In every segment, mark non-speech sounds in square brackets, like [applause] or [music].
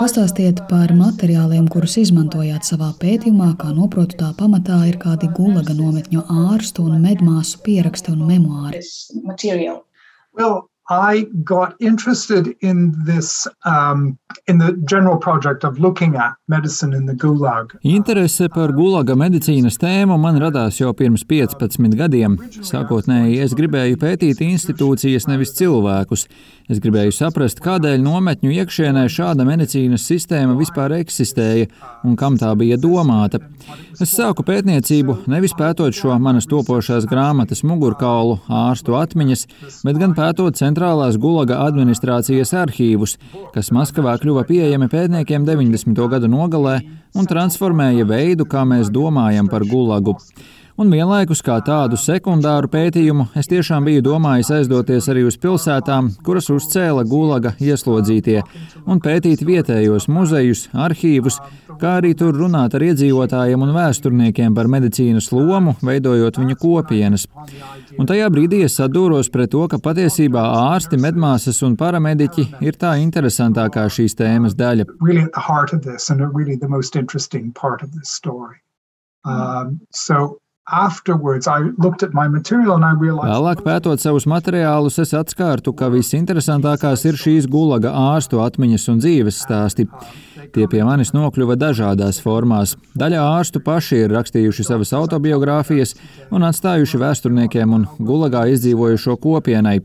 Pastāstiet par materiāliem, kurus izmantojāt savā pētījumā, kā noprotu tā pamatā ir kādi gulaga nometņu ārstu un medmāsu pieraksti un memoāri. Well, I got interested in this, um, in the general project of looking at medicine in the Gulag. Interese par gulaga medicīnas tēmu man radās jau pirms 15 gadiem. Sākotnēji es gribēju pētīt institūcijas, nevis cilvēkus. Es gribēju saprast, kādēļ nometņu iekšienē šāda medicīnas sistēma vispār eksistēja un kam tā bija domāta. Es sāku pētniecību nevis pētot šo manas topošās grāmatas mugurkaulu, ārstu atmiņas, bet gan pētot centrālās gulaga administrācijas arhīvus, kas Maskavā kļuva pieejami pētniekiem 90. gadu nogalē un transformēja veidu, kā mēs domājam par gulagu un vienlaikus kā tādu sekundāru pētījumu es tiešām biju domājis aizdoties arī uz pilsētām, kuras uzcēla gulaga ieslodzītie, un pētīt vietējos muzejus, arhīvus, kā arī tur runāt ar iedzīvotājiem un vēsturniekiem par medicīnas lomu, veidojot viņu kopienas. Un tajā brīdī es sadūros pret to, ka patiesībā ārsti, medmāsas un paramediķi ir tā interesantākā šīs tēmas daļa. Really. Um, so Vēlāk, pētot savus materiālus, es atskārtu, ka visinteresantākās ir šīs gulaga ārstu atmiņas un dzīves stāsti. Tie pie manis nokļuva dažādās formās. Daļa ārstu paši ir rakstījuši savas autobiogrāfijas un atstājuši vēsturniekiem un gulagā izdzīvojušo kopienai.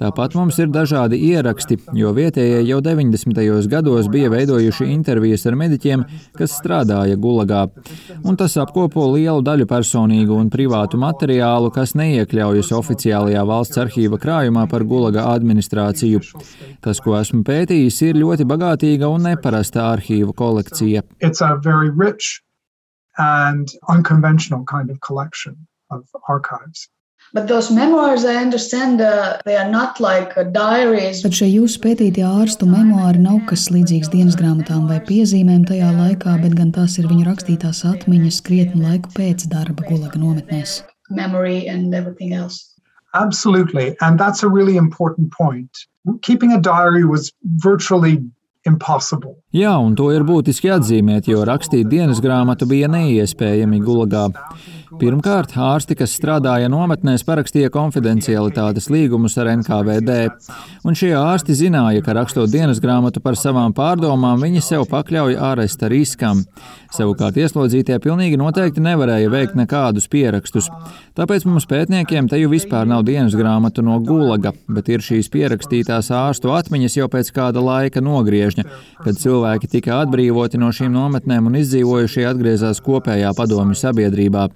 Tāpat mums ir dažādi ieraksti, jo vietējie jau 90. gados bija veidojuši intervijas ar mediķiem, kas strādāja gulagā. Un tas apkopo lielu daļu personīgu un privātu materiālu, kas neiekļaujas oficiālajā valsts arhīva krājumā par gulaga administrāciju. Tas, ko esmu pētījis, ir ļoti bagātīga un neparasta arhīvu kolekcija. Kind of collection of archives. But those memoirs, I understand, uh, they are not like uh, diaries. Bet šie jūsu pētītie ārstu memoāri nav kas līdzīgs dienas grāmatām vai piezīmēm tajā laikā, bet gan tās ir viņu rakstītās atmiņas krietnu laiku pēc darba gulaga nometnēs. Memory and everything else. Absolutely. And that's a really important point. Keeping a diary was virtually impossible. Jā, un to ir būtiski atzīmēt, jo rakstīt dienas grāmatu bija neiespējami gulagā. Pirmkārt, ārsti, kas strādāja nometnēs, parakstīja konfidencialitātes līgumus ar NKVD, un šie ārsti zināja, ka rakstot dienas grāmatu par savām pārdomām, viņi sev pakļauj āresta riskam. Savukārt ieslodzītie pilnīgi noteikti nevarēja veikt nekādus pierakstus. Tāpēc mums pētniekiem te jau vispār nav dienas grāmatu no gulaga, bet ir šīs pierakstītās ārstu atmiņas jau pēc kāda laika nogriežņa, kad cilvēki tika atbrīvoti no šīm nometnēm un izdzīvojušie atgriezās kopējā padomju sabiedrībā.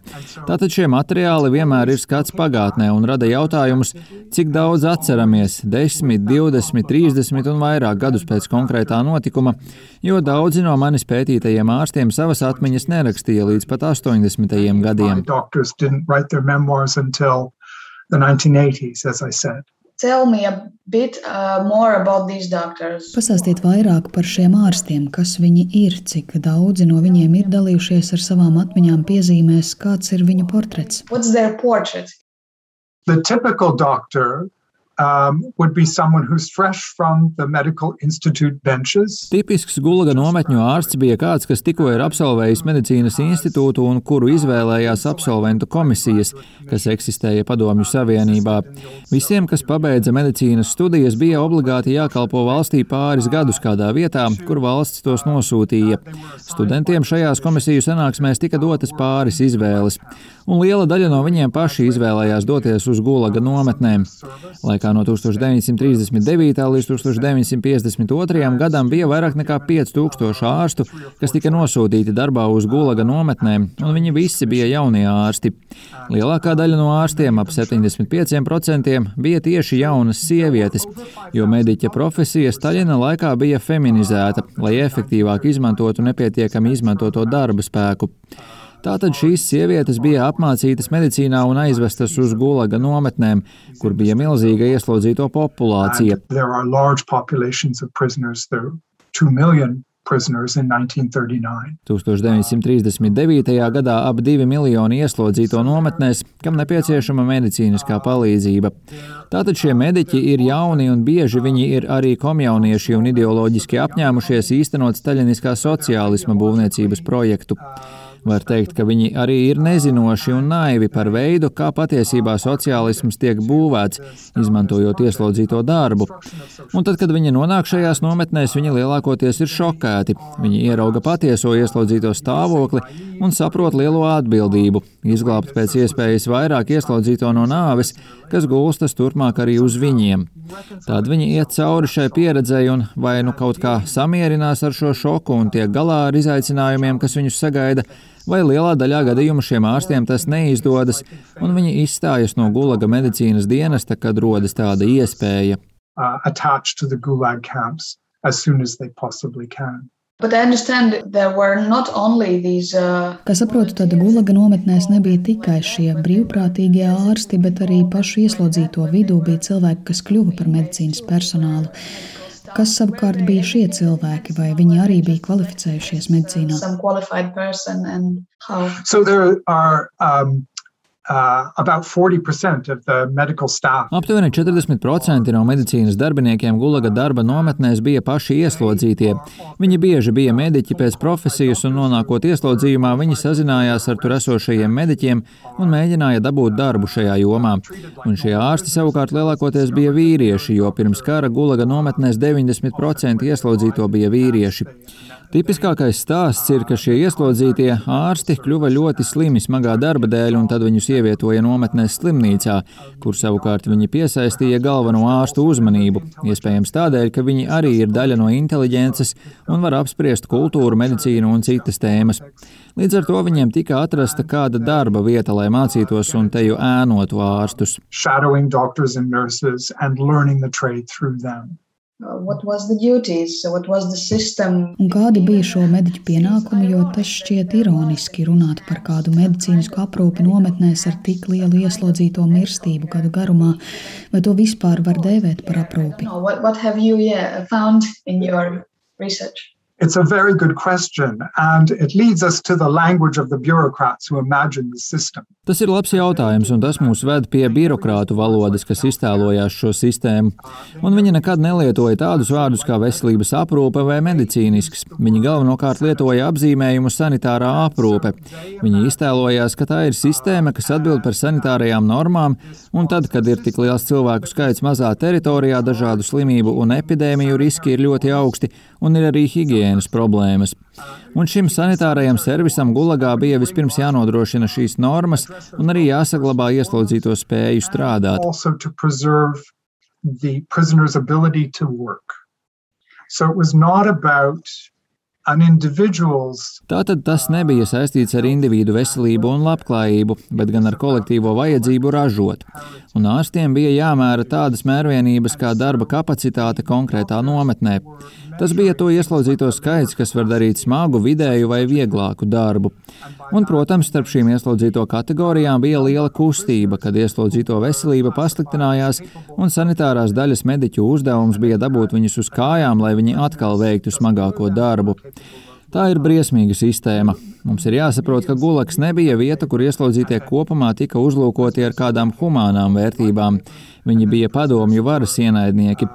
Tātad šie materiāli vienmēr ir skats pagātnē un rada jautājumus, cik daudz atceramies - 10, 20, 30 un vairāk gadus pēc konkrētā notikuma, jo daudzi no manis pētītajiem ārstiem savas atmiņas nerakstīja līdz pat 80. gadiem. The 1980s, as I said. Tell me a bit uh, more about these doctors. Pastāstiet vairāk par šiem ārstiem, kas viņi ir, cik daudzi no viņiem ir dalījušies ar savām atmiņām piezīmēs, kāds ir viņu portrets. What's their portrait? The typical doctor um. Tipisks gulaga nometņu ārsts bija kāds, kas tikko ir absolvējis medicīnas institūtu un kuru izvēlējās absolventu komisijas, kas eksistēja Padomju Savienībā. Visiem, kas pabeidza medicīnas studijas, bija obligāti jākalpo valstī pāris gadus kādā vietā, kur valsts tos nosūtīja. Studentiem šajās komisiju sanāksmēs tika dotas pāris izvēles, un liela daļa no viņiem paši izvēlējās doties uz gulaga nometnēm. Lai laikā no 1939. līdz 1952. gadam bija vairāk nekā 5000 ārstu, kas tika nosūtīti darbā uz gulaga nometnēm, un viņi visi bija jaunie ārsti. Lielākā daļa no ārstiem, ap 75%, bija tieši jaunas sievietes, jo mediķa profesija Staļina laikā bija feminizēta, lai efektīvāk izmantotu nepietiekami izmantoto darba spēku. Tātad šīs sievietes bija apmācītas medicīnā un aizvestas uz gulaga nometnēm, kur bija milzīga ieslodzīto populācija. prisoners in 1939. 1939. gadā ap divi miljoni ieslodzīto nometnēs, kam nepieciešama medicīniskā palīdzība. Tātad šie mediķi ir jauni un bieži viņi ir arī komjaunieši un ideoloģiski apņēmušies īstenot staļiniskā sociālisma būvniecības projektu. Var teikt, ka viņi arī ir nezinoši un naivi par veidu, kā patiesībā sociālisms tiek būvēts, izmantojot ieslodzīto darbu. Un tad, kad viņi nonāk šajās nometnēs, viņi lielākoties ir šokēti. Viņi ierauga patieso ieslodzīto stāvokli un saprot lielo atbildību - izglābt pēc iespējas vairāk ieslodzīto no nāves, kas gulstas turpmāk arī uz viņiem. Tad viņi iet cauri šai pieredzei un vai nu kaut kā samierinās ar šo šoku un tiek galā ar izaicinājumiem, kas viņus sagaida, vai lielā daļā gadījumu šiem ārstiem tas neizdodas, un viņi izstājas no gulaga medicīnas dienesta, kad rodas tāda iespēja. Uh, attached to the gulag camps as soon as they possibly can. These, uh... Kā saprotu, tad Gulaga nometnēs nebija tikai šie brīvprātīgie ārsti, bet arī pašu ieslodzīto vidū bija cilvēki, kas kļuva par medicīnas personālu. Kas savukārt bija šie cilvēki, vai viņi arī bija kvalificējušies medicīnā? So there are um, Uh, Aptuveni 40% no medicīnas darbiniekiem Gulaga darba nometnēs bija paši ieslodzītie. Viņi bieži bija mediķi pēc profesijas, un nonākot ieslodzījumā, viņi sazinājās ar tur esošajiem mediķiem un mēģināja dabūt darbu šajā jomā. Un šie ārsti savukārt lielākoties bija vīrieši, jo pirms kara Gulaga nometnēs 90% ieslodzīto bija vīrieši. Tipiskākais stāsts ir, ka šie ieslodzītie ārsti kļuva ļoti slimi smagā darba dēļ, un tad viņus ievietoja nometnēs slimnīcā, kur savukārt viņi piesaistīja galveno ārstu uzmanību. Iespējams tādēļ, ka viņi arī ir daļa no inteliģences un var apspriest kultūru, medicīnu un citas tēmas. Līdz ar to viņiem tika atrasta kāda darba vieta, lai mācītos un teju ēnotu ārstus. Shadowing doctors and nurses and learning the trade through them. Un kādi bija šo mediķu pienākumi, jo tas šķiet ironiski runāt par kādu medicīnisku aprūpi nometnēs ar tik lielu ieslodzīto mirstību gadu garumā, vai to vispār var dēvēt par aprūpi? No, what, what It's a very good question, and it leads us to the language of the bureaucrats who imagine the system. Tas ir labs jautājums, un tas mūs ved pie birokrātu valodas, kas iztēlojās šo sistēmu. Un viņi nekad nelietoja tādus vārdus kā veselības aprūpe vai medicīnisks. Viņi galvenokārt lietoja apzīmējumu sanitārā aprūpe. Viņi iztēlojās, ka tā ir sistēma, kas atbild par sanitārajām normām, un tad, kad ir tik liels cilvēku skaits mazā teritorijā, dažādu slimību un epidēmiju riski ir ļoti augsti, un ir arī higiēna higiēnas problēmas. Un šim sanitārajam servisam Gulagā bija vispirms jānodrošina šīs normas un arī jāsaglabā ieslodzīto spēju strādāt. So it was not about Tātad tas nebija saistīts ar individu veselību un labklājību, bet gan ar kolektīvo vajadzību ražot. Un ārstiem bija jāmēra tādas mērvienības kā darba kapacitāte konkrētā nometnē. Tas bija to ieslodzīto skaits, kas var darīt smagu, vidēju vai vieglāku darbu. Un, protams, starp šīm ieslodzīto kategorijām bija liela kustība, kad ieslodzīto veselība pasliktinājās, un sanitārās daļas mediķu uzdevums bija dabūt viņus uz kājām, lai viņi atkal veiktu smagāko darbu. Tā ir briesmīga sistēma. Mums ir jāsaprot, ka gulaks nebija vieta, kur ieslodzītie kopumā tika uzlūkoti ar kādām humānām vērtībām. Viņi bija padomju varas ienaidnieki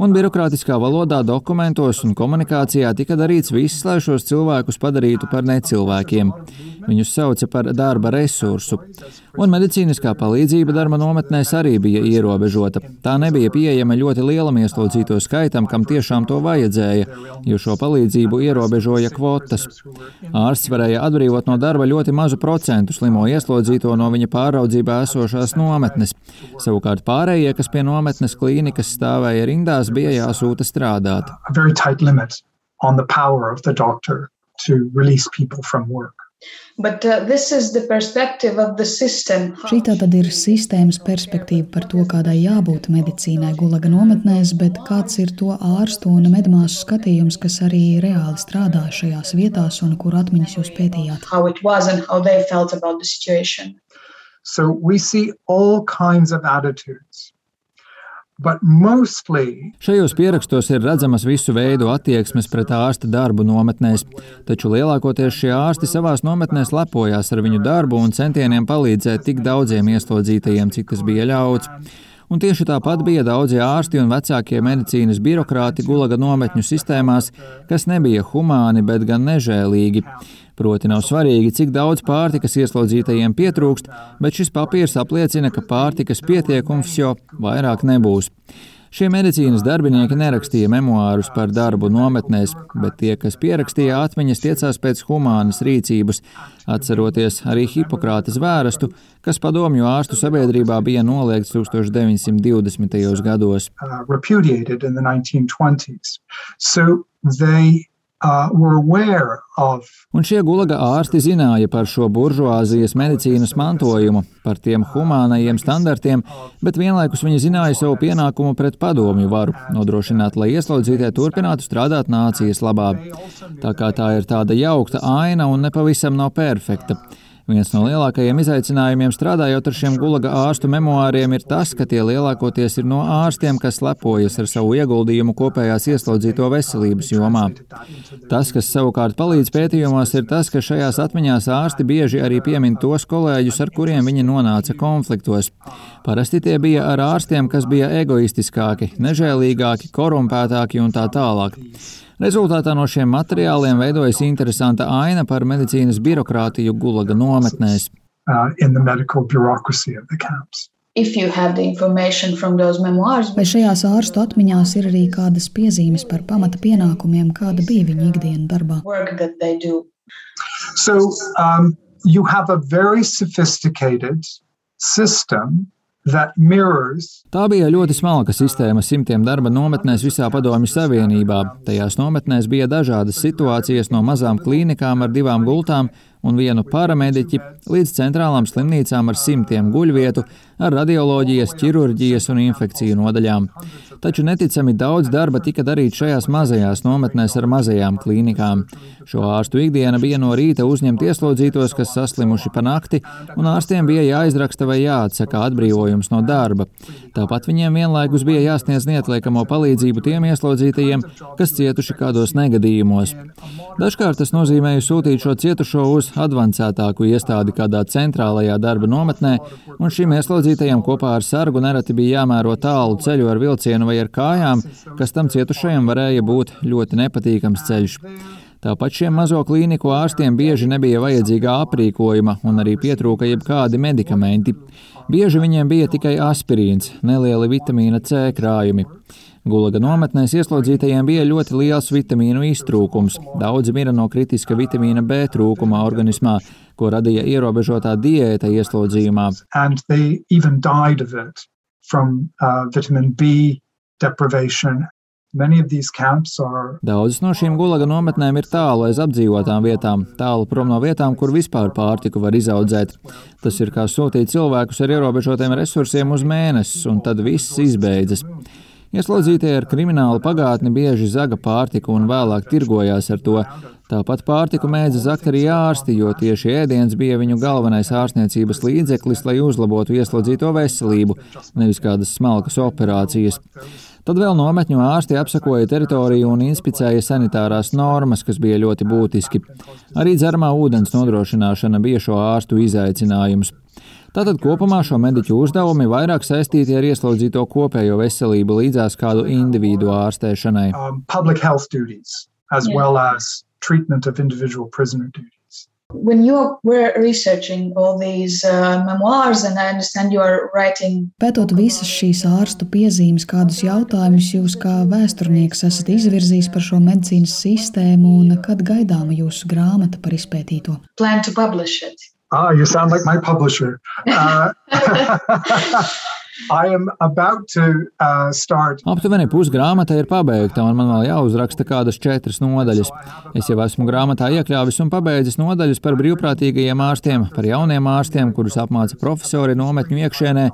un birokrātiskā valodā, dokumentos un komunikācijā tika darīts viss, lai šos cilvēkus padarītu par necilvēkiem. Viņus sauca par darba resursu, un medicīniskā palīdzība darba nometnēs arī bija ierobežota. Tā nebija pieejama ļoti lielam ieslodzīto skaitam, kam tiešām to vajadzēja, jo šo palīdzību ierobežoja kvotas. Ārsts varēja atbrīvot no darba ļoti mazu procentu slimo ieslodzīto no viņa pāraudzībā esošās nometnes. Savukārt pārējie, kas pie nometnes klīnikas stāvēja rindās, kas bija jāsūta strādāt. But, uh, Šī tā tad ir sistēmas perspektīva par to, kādai jābūt medicīnai gulaga nometnēs, bet kāds ir to ārstu un medmāsu skatījums, kas arī reāli strādā šajās vietās un kur atmiņas jūs pētījāt? So we see all kinds of attitudes. Šajos pierakstos ir redzamas visu veidu attieksmes pret ārsta darbu nometnēs, taču lielākoties šie ārsti savās nometnēs lepojās ar viņu darbu un centieniem palīdzēt tik daudziem ieslodzītajiem, cik tas bija ļauts. Un tieši tāpat bija daudzi ārsti un vecākie medicīnas birokrāti gulaga nometņu sistēmās, kas nebija humāni, bet gan nežēlīgi. Proti nav svarīgi, cik daudz pārtikas ieslodzītajiem pietrūkst, bet šis papīrs apliecina, ka pārtikas pietiekums jau vairāk nebūs. Šie medicīnas darbinieki nerakstīja memoārus par darbu nometnēs, bet tie, kas pierakstīja atmiņas, tiecās pēc humānas rīcības, atceroties arī Hipokrātes vērastu, kas padomju ārstu sabiedrībā bija noliegts 1920. gados. Uh, Un šie gulaga ārsti zināja par šo buržuāzijas medicīnas mantojumu, par tiem humānajiem standartiem, bet vienlaikus viņi zināja savu pienākumu pret padomju varu - nodrošināt, lai ieslodzītie turpinātu strādāt nācijas labā. Tā kā tā ir tāda jaukta aina un nepavisam nav perfekta. Viens no lielākajiem izaicinājumiem strādājot ar šiem gulaga ārstu memoāriem ir tas, ka tie lielākoties ir no ārstiem, kas lepojas ar savu ieguldījumu kopējās ieslodzīto veselības jomā. Tas, kas savukārt palīdz pētījumos, ir tas, ka šajās atmiņās ārsti bieži arī piemin tos kolēģus, ar kuriem viņi nonāca konfliktos. Parasti tie bija ar ārstiem, kas bija egoistiskāki, nežēlīgāki, korumpētāki un tā tālāk. Rezultātā no šiem materiāliem veidojas interesanta aina par medicīnas birokrātiju gulaga nometnēs. Uh, Memoirs... Vai šajās ārstu atmiņās ir arī kādas piezīmes par pamata pienākumiem, kāda bija viņa ikdienas darbā? So, um, you have a very sophisticated system Tā bija ļoti smalka sistēma simtiem darba nometnēs visā Padomju Savienībā. Tajās nometnēs bija dažādas situācijas no mazām klīnikām ar divām gultām un vienu paramediķi līdz centrālām slimnīcām ar simtiem guļvietu, ar radioloģijas, ķirurģijas un infekciju nodaļām. Taču neticami daudz darba tika darīts šajās mazajās nometnēs ar mazajām klīnikām. Šo ārstu ikdiena bija no rīta uzņemt ieslodzītos, kas saslimuši pa nakti, un ārstiem bija jāizraksta vai jāatsaka atbrīvojums no darba. Tāpat viņiem vienlaikus bija jāsniedz neatliekamo palīdzību tiem ieslodzītajiem, kas cietuši kādos negadījumos. Dažkārt tas nozīmēja sūtīt šo cietušo uz advancētāku iestādi kādā centrālajā darba nometnē, un šim ieslodzītajam kopā ar sargu nereti bija jāmēro tālu ceļu ar vilcienu vai ar kājām, kas tam cietušajam varēja būt ļoti nepatīkams ceļš. Tāpat šiem mazo klīniku ārstiem bieži nebija vajadzīga aprīkojuma un arī pietrūka jebkādi medikamenti. Bieži viņiem bija tikai aspirīns, nelieli vitamīna C krājumi. Gulaga nometnēs ieslodzītajiem bija ļoti liels vitamīnu iztrūkums. Daudzi mira no kritiska vitamīna B trūkuma organismā, ko radīja ierobežotā diēta ieslodzījumā. From, uh, Daudzas no šīm gulaga nometnēm ir tālu aiz apdzīvotām vietām, tālu prom no vietām, kur vispār pārtiku var izaudzēt. Tas ir kā sūtīt cilvēkus ar ierobežotiem resursiem uz mēnesi, un tad viss izbeidzas. Ieslodzītie ar kriminālu pagātni bieži zaga pārtiku un vēlāk tirgojās ar to. Tāpat pārtiku mēdza zakt arī ārsti, jo tieši ēdiens bija viņu galvenais ārstniecības līdzeklis, lai uzlabotu ieslodzīto veselību, nevis kādas smalkas operācijas. Tad vēl nometņu ārsti apsakoja teritoriju un inspicēja sanitārās normas, kas bija ļoti būtiski. Arī dzeramā ūdens nodrošināšana bija šo ārstu izaicinājums. Tātad kopumā šo mediķu uzdevumi vairāk saistīti ar ieslodzīto kopējo veselību līdzās kādu individu ārstēšanai. Um, as yeah. well as treatment of individual prisoner duties. When you were researching all these uh, memoirs, and I understand you are writing. Pētot visas šīs ārstu piezīmes, kādus jautājumus jūs kā vēsturnieks esat izvirzījis par šo medicīnas sistēmu, un kad gaidāma jūsu grāmata par izpētīto? Plan to publish it. Ah, you sound like my publisher. Uh, [laughs] [laughs] Uh, Aptuveni pusgrāmata ir pabeigta, un man vēl jāuzraksta kādas četras nodaļas. Es jau esmu grāmatā iekļāvis un pabeidzis nodaļas par brīvprātīgajiem ārstiem, par jauniem ārstiem, kurus apmāca profesori nometņu iekšienē,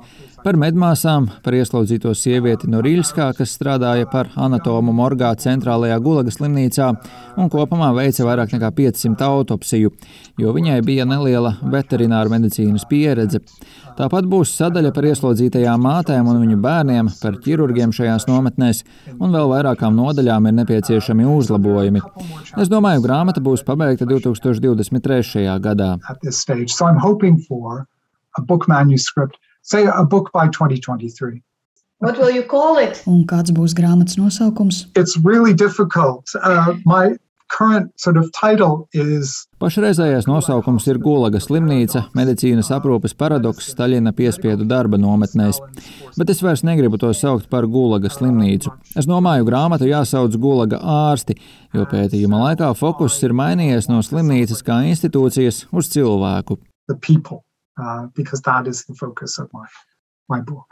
par medmāsām, par ieslodzīto sievieti no Rīļskā, kas strādāja par anatomu morgā centrālajā Gulagas slimnīcā un kopumā veica vairāk nekā 500 autopsiju, jo viņai bija neliela veterināra medicīnas pieredze. Tāpat būs sadaļa par ieslodzītajām mātēm un viņu bērniem, par ķirurgiem šajās nometnēs, un vēl vairākām nodaļām ir nepieciešami uzlabojumi. Es domāju, grāmata būs pabeigta 2023. gadā. a book manuscript, say a book by 2023. What will you call it? Un kāds būs grāmatas nosaukums? It's really difficult. Uh, my current sort of title is Pašreizējais nosaukums ir Gulaga slimnīca, medicīnas aprūpes paradoks Staļina piespiedu darba nometnēs, bet es vairs negribu to saukt par Gulaga slimnīcu. Es domāju, grāmatu jāsauc Gulaga ārsti, jo pētījuma laikā fokus ir mainījies no slimnīcas kā institūcijas uz cilvēku. The people uh, because that is the focus of my, my book.